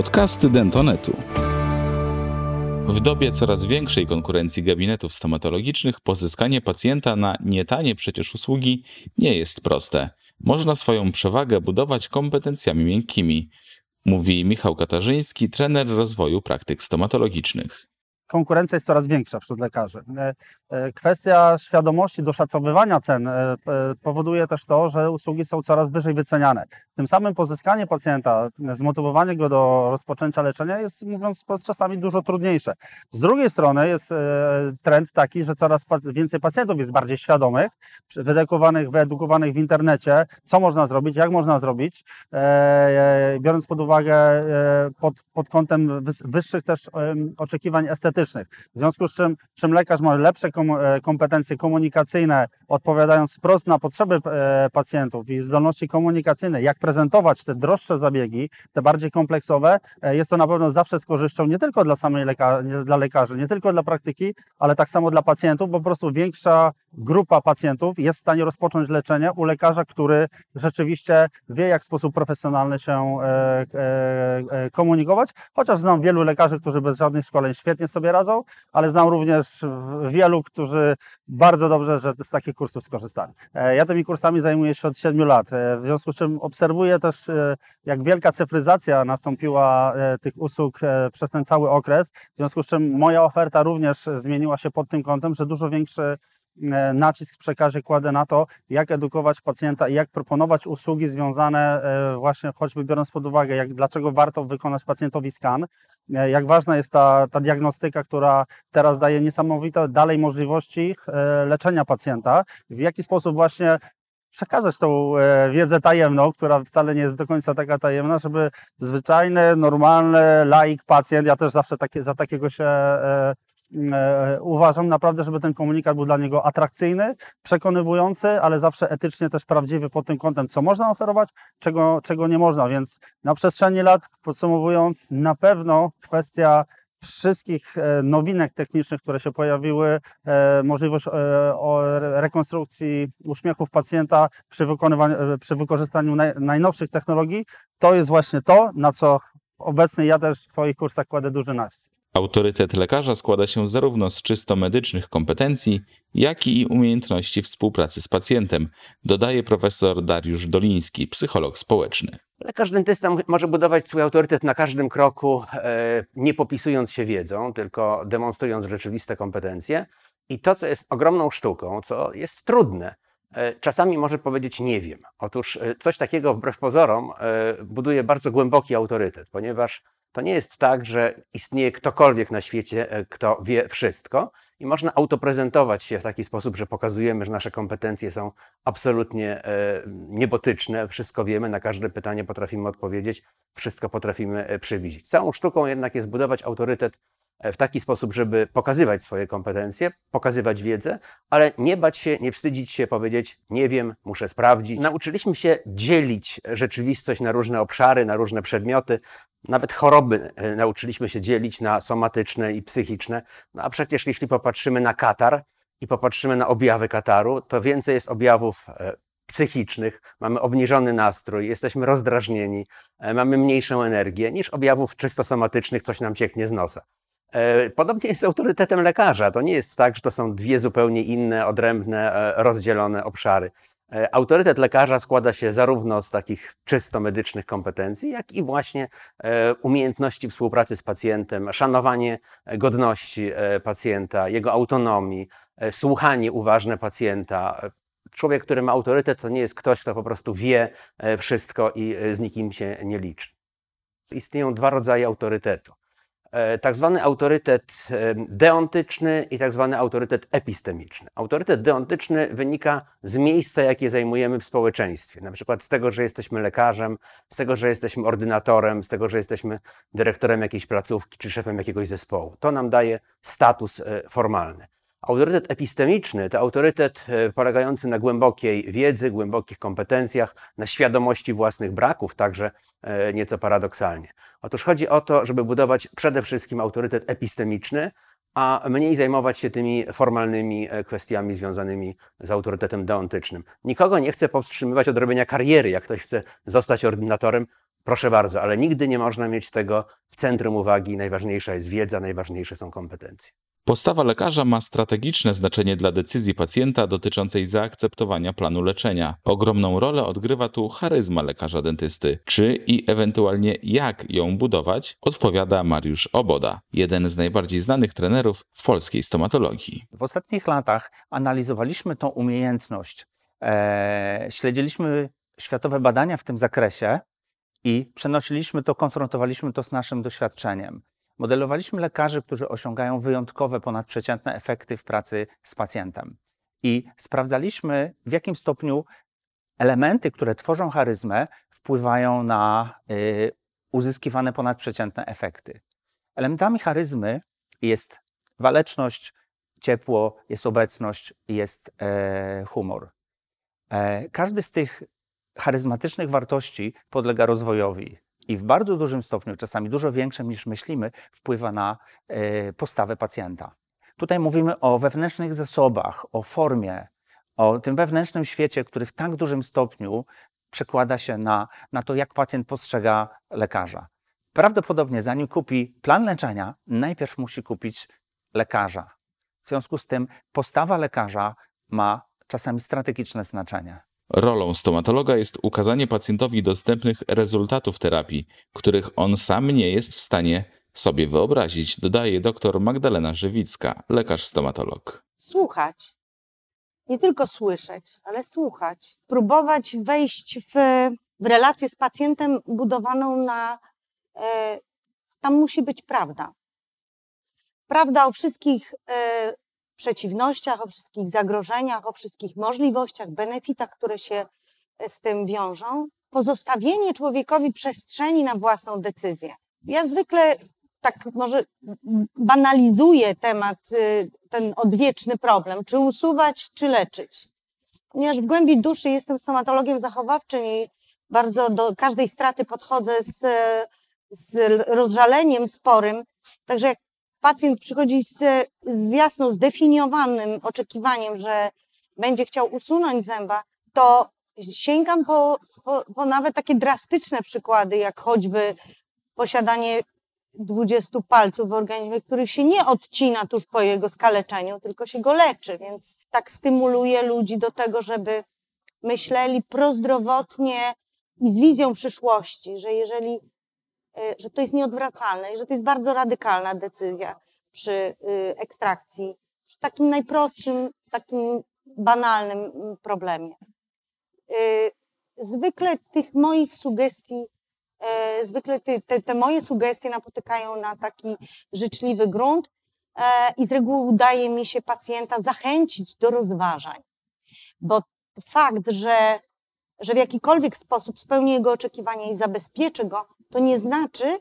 Podcasty Dentonetu. W dobie coraz większej konkurencji gabinetów stomatologicznych pozyskanie pacjenta na nietanie przecież usługi nie jest proste. Można swoją przewagę budować kompetencjami miękkimi, mówi Michał Katarzyński, trener rozwoju praktyk stomatologicznych konkurencja jest coraz większa wśród lekarzy. E, e, kwestia świadomości doszacowywania cen e, powoduje też to, że usługi są coraz wyżej wyceniane. Tym samym pozyskanie pacjenta, zmotywowanie go do rozpoczęcia leczenia jest, mówiąc czasami, dużo trudniejsze. Z drugiej strony jest trend taki, że coraz więcej pacjentów jest bardziej świadomych, wyedukowanych, wyedukowanych w internecie, co można zrobić, jak można zrobić, biorąc pod uwagę pod, pod kątem wyższych też oczekiwań estetycznych, w związku z czym, czym lekarz ma lepsze e, kompetencje komunikacyjne, odpowiadając wprost na potrzeby e, pacjentów i zdolności komunikacyjne, jak prezentować te droższe zabiegi, te bardziej kompleksowe, e, jest to na pewno zawsze z korzyścią nie tylko dla samej leka dla lekarzy, nie tylko dla praktyki, ale tak samo dla pacjentów, bo po prostu większa grupa pacjentów jest w stanie rozpocząć leczenie u lekarza, który rzeczywiście wie, jak w sposób profesjonalny się komunikować, chociaż znam wielu lekarzy, którzy bez żadnych szkoleń świetnie sobie radzą, ale znam również wielu, którzy bardzo dobrze że z takich kursów skorzystali. E, ja tymi kursami zajmuję się od 7 lat, e, w związku z czym obserwuję też, e, jak wielka cyfryzacja nastąpiła tych usług przez ten cały okres, w związku z czym moja oferta również zmieniła się pod tym kątem, że dużo większy nacisk w przekazie kładę na to, jak edukować pacjenta i jak proponować usługi związane e, właśnie choćby biorąc pod uwagę, jak, dlaczego warto wykonać pacjentowi skan, e, jak ważna jest ta, ta diagnostyka, która teraz daje niesamowite dalej możliwości leczenia pacjenta, w jaki sposób właśnie przekazać tą wiedzę tajemną, która wcale nie jest do końca taka tajemna, żeby zwyczajny, normalny laik, pacjent, ja też zawsze takie, za takiego się E, uważam naprawdę, żeby ten komunikat był dla niego atrakcyjny, przekonywujący, ale zawsze etycznie też prawdziwy pod tym kątem, co można oferować, czego, czego nie można. Więc na przestrzeni lat, podsumowując, na pewno kwestia wszystkich e, nowinek technicznych, które się pojawiły, e, możliwość rekonstrukcji uśmiechów pacjenta przy, przy wykorzystaniu najnowszych technologii, to jest właśnie to, na co obecnie ja też w swoich kursach kładę duży nacisk. Autorytet lekarza składa się zarówno z czysto medycznych kompetencji, jak i umiejętności współpracy z pacjentem, dodaje profesor Dariusz Doliński, psycholog społeczny. Lekarz dentysta może budować swój autorytet na każdym kroku, e, nie popisując się wiedzą, tylko demonstrując rzeczywiste kompetencje. I to, co jest ogromną sztuką, co jest trudne, e, czasami może powiedzieć nie wiem. Otóż e, coś takiego wbrew pozorom buduje bardzo głęboki autorytet, ponieważ to nie jest tak, że istnieje ktokolwiek na świecie, e, kto wie wszystko i można autoprezentować się w taki sposób, że pokazujemy, że nasze kompetencje są absolutnie e, niebotyczne, wszystko wiemy, na każde pytanie potrafimy odpowiedzieć, wszystko potrafimy e, przewidzieć. Całą sztuką jednak jest budować autorytet w taki sposób, żeby pokazywać swoje kompetencje, pokazywać wiedzę, ale nie bać się, nie wstydzić się powiedzieć, nie wiem, muszę sprawdzić. Nauczyliśmy się dzielić rzeczywistość na różne obszary, na różne przedmioty. Nawet choroby e, nauczyliśmy się dzielić na somatyczne i psychiczne. No a przecież jeśli popatrzymy na katar i popatrzymy na objawy kataru, to więcej jest objawów e, psychicznych, mamy obniżony nastrój, jesteśmy rozdrażnieni, e, mamy mniejszą energię niż objawów czysto somatycznych, coś nam cieknie z nosa. Podobnie jest z autorytetem lekarza. To nie jest tak, że to są dwie zupełnie inne, odrębne, rozdzielone obszary. E, autorytet lekarza składa się zarówno z takich czysto medycznych kompetencji, jak i właśnie e, umiejętności współpracy z pacjentem, szanowanie godności e, pacjenta, jego autonomii, słuchanie uważne pacjenta. Człowiek, który ma autorytet, to nie jest ktoś, kto po prostu wie wszystko i z nikim się nie liczy. Istnieją dwa rodzaje autorytetu. E, tak zwany autorytet deontyczny i tak zwany autorytet epistemiczny. Autorytet deontyczny wynika z miejsca, jakie zajmujemy w społeczeństwie. Na przykład z tego, że jesteśmy lekarzem, z tego, że jesteśmy ordynatorem, z tego, że jesteśmy dyrektorem jakiejś placówki czy szefem jakiegoś zespołu. To nam daje status e, formalny. Autorytet epistemiczny to autorytet polegający na głębokiej wiedzy, głębokich kompetencjach, na świadomości własnych braków, także nieco paradoksalnie. Otóż chodzi o to, żeby budować przede wszystkim autorytet epistemiczny, a mniej zajmować się tymi formalnymi e, kwestiami związanymi z autorytetem deontycznym. Nikogo nie chcę powstrzymywać od robienia kariery. Jak ktoś chce zostać ordynatorem, Proszę bardzo, ale nigdy nie można mieć tego w centrum uwagi. Najważniejsza jest wiedza, najważniejsze są kompetencje. Postawa lekarza ma strategiczne znaczenie dla decyzji pacjenta dotyczącej zaakceptowania planu leczenia. Ogromną rolę odgrywa tu charyzma lekarza dentysty. Czy i ewentualnie jak ją budować, odpowiada Mariusz Oboda, jeden z najbardziej znanych trenerów w polskiej stomatologii. W ostatnich latach analizowaliśmy tą umiejętność, e, śledziliśmy światowe badania w tym zakresie i przenosiliśmy to, konfrontowaliśmy to z naszym doświadczeniem. Modelowaliśmy lekarzy, którzy osiągają wyjątkowe, ponadprzeciętne efekty w pracy z pacjentem. I sprawdzaliśmy, w jakim stopniu elementy, które tworzą charyzmę, wpływają na y, uzyskiwane ponadprzeciętne efekty. Elementami charyzmy jest waleczność, ciepło, jest obecność, jest e, humor. E, każdy z tych charyzmatycznych wartości podlega rozwojowi i w bardzo dużym stopniu, czasami dużo większym niż myślimy, wpływa na e, postawę pacjenta. Tutaj mówimy o wewnętrznych zasobach, o formie, o tym wewnętrznym świecie, który w tak dużym stopniu przekłada się na, na to, jak pacjent postrzega lekarza. Prawdopodobnie, zanim kupi plan leczenia, najpierw musi kupić lekarza. W związku z tym postawa lekarza ma czasami strategiczne znaczenie. Rolą stomatologa jest ukazanie pacjentowi dostępnych rezultatów terapii, których on sam nie jest w stanie sobie wyobrazić, dodaje dr Magdalena Żywicka, lekarz stomatolog. słuchać. Nie tylko słyszeć, ale słuchać. Próbować wejść w, w relację z pacjentem budowaną na. E, tam musi być prawda. Prawda o wszystkich e, przeciwnościach, o wszystkich zagrożeniach, o wszystkich możliwościach, benefitach, które się e, z tym wiążą. Pozostawienie człowiekowi przestrzeni na własną decyzję. Ja zwykle tak może banalizuję temat, y, ten odwieczny problem, czy usuwać, czy leczyć. Ponieważ w głębi duszy jestem stomatologiem zachowawczym i bardzo do każdej straty podchodzę z, z rozżaleniem sporym. Także jak pacjent przychodzi z, z jasno zdefiniowanym oczekiwaniem, że będzie chciał usunąć zęba, to sięgam po, po, po nawet takie drastyczne przykłady, jak choćby posiadanie 20 palców w organizmie, których się nie odcina tuż po jego skaleczeniu, tylko się go leczy, więc tak stymuluje ludzi do tego, żeby myśleli prozdrowotnie i z wizją przyszłości, że jeżeli, że to jest nieodwracalne i że to jest bardzo radykalna decyzja przy y, ekstrakcji, przy takim najprostszym, takim banalnym mm, problemie. Y, zwykle tych moich sugestii e, zwykle te, te, te, moje sugestie napotykają na taki życzliwy grunt e, i z reguły udaje mi się pacjenta zachęcić do rozważań, bo fakt, że, że w jakikolwiek sposób spełni jego oczekiwania i zabezpieczy go, to nie znaczy,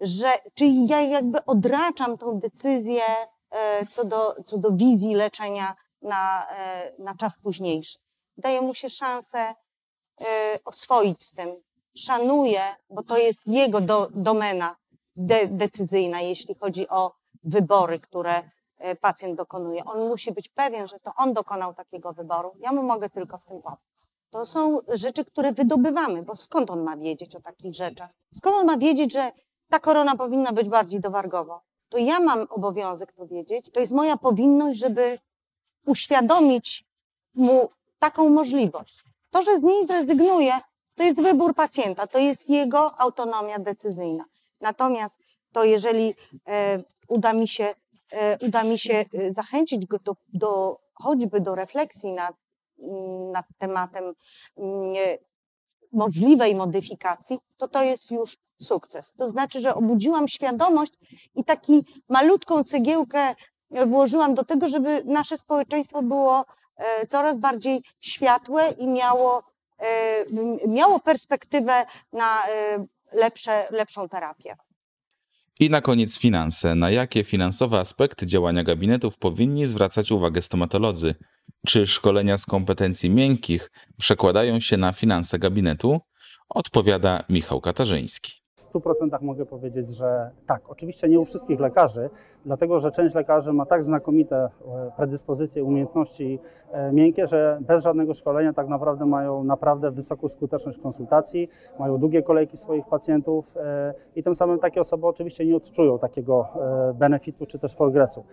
że czyli ja jakby odraczam tą decyzję e, co do, co do wizji leczenia na, na czas późniejszy. Daje mu się szansę oswoić z tym, szanuje, bo to jest jego do, domena de, decyzyjna, jeśli chodzi o wybory, które e, pacjent dokonuje. On musi być pewien, że to on dokonał takiego wyboru. Ja mu mogę tylko w tym pomóc. To są rzeczy, które wydobywamy, bo skąd on ma wiedzieć o takich rzeczach? Skąd on ma wiedzieć, że ta korona powinna być bardziej dowargowo? To ja mam obowiązek to wiedzieć. To jest moja powinność, żeby uświadomić mu taką możliwość. To, że z niej zrezygnuje, to jest wybór pacjenta, to jest jego autonomia decyzyjna. Natomiast to jeżeli e, uda mi się, e, uda mi się e, zachęcić go do, do choćby do refleksji nad, nad tematem mm, możliwej modyfikacji, to to jest już sukces. To znaczy, że obudziłam świadomość i taki malutką cegiełkę włożyłam do tego, żeby nasze społeczeństwo było coraz bardziej światłe i miało Y, miało perspektywę na y, lepsze, lepszą terapię. I na koniec finanse. Na jakie finansowe aspekty działania gabinetów powinni zwracać uwagę stomatolodzy? Czy szkolenia z kompetencji miękkich przekładają się na finanse gabinetu? Odpowiada Michał Katarzyński. W 100% mogę powiedzieć, że tak. Oczywiście nie u wszystkich lekarzy, dlatego że część lekarzy ma tak znakomite e, predyspozycje, umiejętności e, miękkie, że bez żadnego szkolenia tak naprawdę mają naprawdę wysoką skuteczność konsultacji, mają długie kolejki swoich pacjentów e, i tym samym takie osoby oczywiście nie odczują takiego benefitu czy też progresu.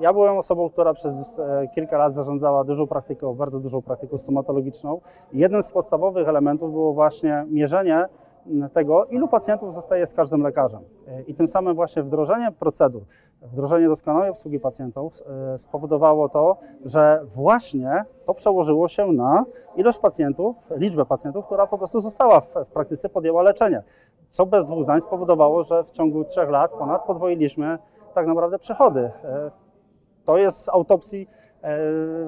Ja byłem osobą, która przez e, kilka lat zarządzała dużą praktyką, bardzo dużą praktyką stomatologiczną. Jednym z podstawowych elementów było właśnie mierzenie tego, ilu pacjentów zostaje z każdym lekarzem. E, I tym samym właśnie wdrożenie procedur, wdrożenie doskonałej obsługi pacjentów e, spowodowało to, że właśnie to przełożyło się na ilość pacjentów, liczbę pacjentów, która po prostu została w, w praktyce, podjęła leczenie. Co bez dwóch zdań spowodowało, że w ciągu trzech lat ponad podwoiliśmy tak naprawdę przychody. To jest z autopsji e,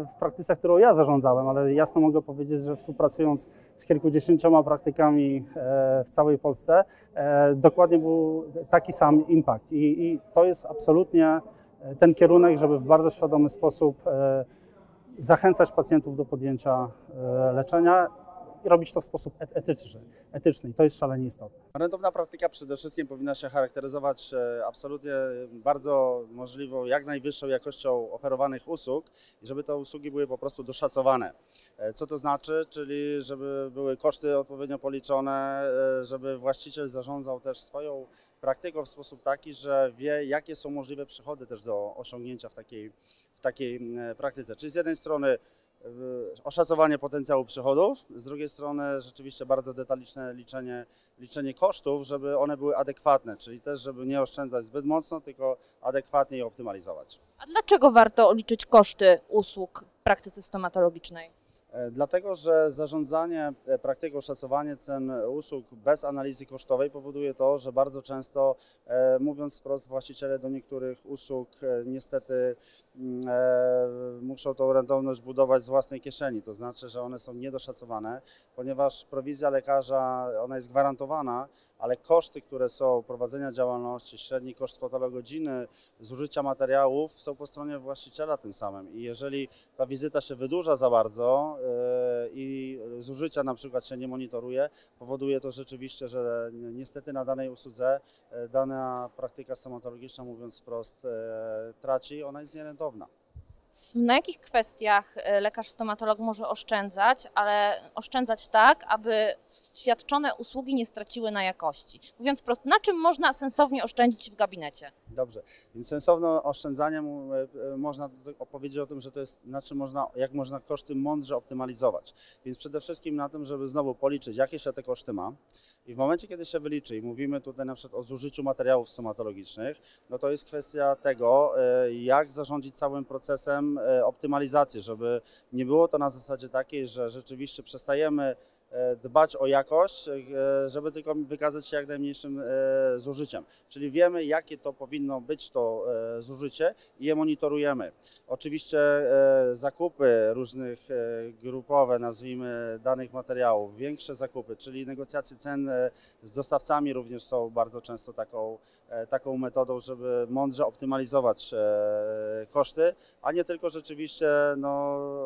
w praktyce, którą ja zarządzałem, ale jasno mogę powiedzieć, że współpracując z kilkudziesięcioma praktykami e, w całej Polsce, e, dokładnie był taki sam impact. I, I to jest absolutnie ten kierunek, żeby w bardzo świadomy sposób zachęcać pacjentów do podjęcia leczenia i robić to w sposób et- etyczny. etyczny. I to jest szalenie istotne. Rentowna praktyka przede wszystkim powinna się charakteryzować e, absolutnie bardzo możliwą, jak najwyższą jakością oferowanych usług i żeby te usługi były po prostu doszacowane. E, Co to znaczy? Czyli żeby były koszty odpowiednio policzone, e, żeby właściciel zarządzał też swoją praktyką w sposób taki, że wie, jakie są możliwe przychody też do osiągnięcia w takiej, w takiej praktyce. Czyli z jednej strony oszacowanie potencjału przychodów, z drugiej strony rzeczywiście bardzo detaliczne liczenie, liczenie kosztów, żeby one były adekwatne, czyli też, żeby nie oszczędzać zbyt mocno, tylko adekwatnie je optymalizować. A dlaczego warto liczyć koszty usług w praktyce stomatologicznej? E, Dlatego, że zarządzanie e, praktyką, szacowanie cen usług bez analizy kosztowej powoduje to, że bardzo często, e, mówiąc wprost, właściciele do niektórych usług niestety mm, muszą tą rentowność budować z własnej kieszeni. To znaczy, że one są niedoszacowane, ponieważ prowizja lekarza ona jest gwarantowana, ale koszty, które są prowadzenia działalności, średni koszt fotogodziny, zużycia materiałów są po stronie właściciela tym samym. I jeżeli ta wizyta się wydłuża za bardzo yy, i zużycia na przykład się nie monitoruje, powoduje to rzeczywiście, że ni- niestety na danej usłudze yy, dana praktyka stomatologiczna, mówiąc wprost, yy, traci, ona jest nierentowna. Na jakich kwestiach e, lekarz stomatolog może oszczędzać, ale oszczędzać tak, aby świadczone usługi nie straciły na jakości? Mówiąc wprost, na czym można sensownie oszczędzić w gabinecie? Dobrze, więc sensowne oszczędzanie e, e, można opowiedzieć o tym, że to jest na czym można, jak można koszty mądrze optymalizować. Więc przede wszystkim na tym, żeby znowu policzyć, jakie się te koszty ma. I w momencie, kiedy się wyliczy i mówimy tutaj na przykład o zużyciu materiałów stomatologicznych, no to jest kwestia tego, e, jak zarządzić całym procesem optymalizacji, żeby nie było to na zasadzie takiej, że rzeczywiście przestajemy dbać o jakość, e, żeby tylko wykazać się jak najmniejszym e, zużyciem. Czyli wiemy, jakie to powinno być to e, zużycie i je monitorujemy. Oczywiście e, zakupy różnych e, grupowe, nazwijmy, danych materiałów, większe zakupy, czyli negocjacje cen e, z dostawcami również są bardzo często taką, e, taką metodą, żeby mądrze optymalizować e, koszty, a nie tylko rzeczywiście no,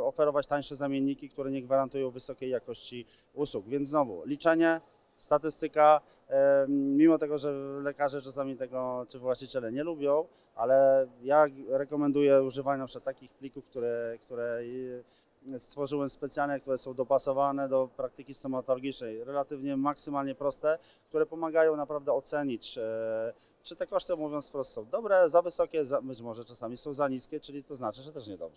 oferować tańsze zamienniki, które nie gwarantują wysokiej jakości usług. Więc znowu, liczenie, statystyka, e, mimo tego, że lekarze czasami tego, czy właściciele nie lubią, ale ja rekomenduję używanie na przykład takich plików, które, które e, stworzyłem specjalnie, które są dopasowane do praktyki stomatologicznej, relatywnie maksymalnie proste, które pomagają naprawdę ocenić, e, czy te koszty, mówiąc wprost, są dobre, za wysokie, za, być może czasami są za niskie, czyli to znaczy, że też niedobrze.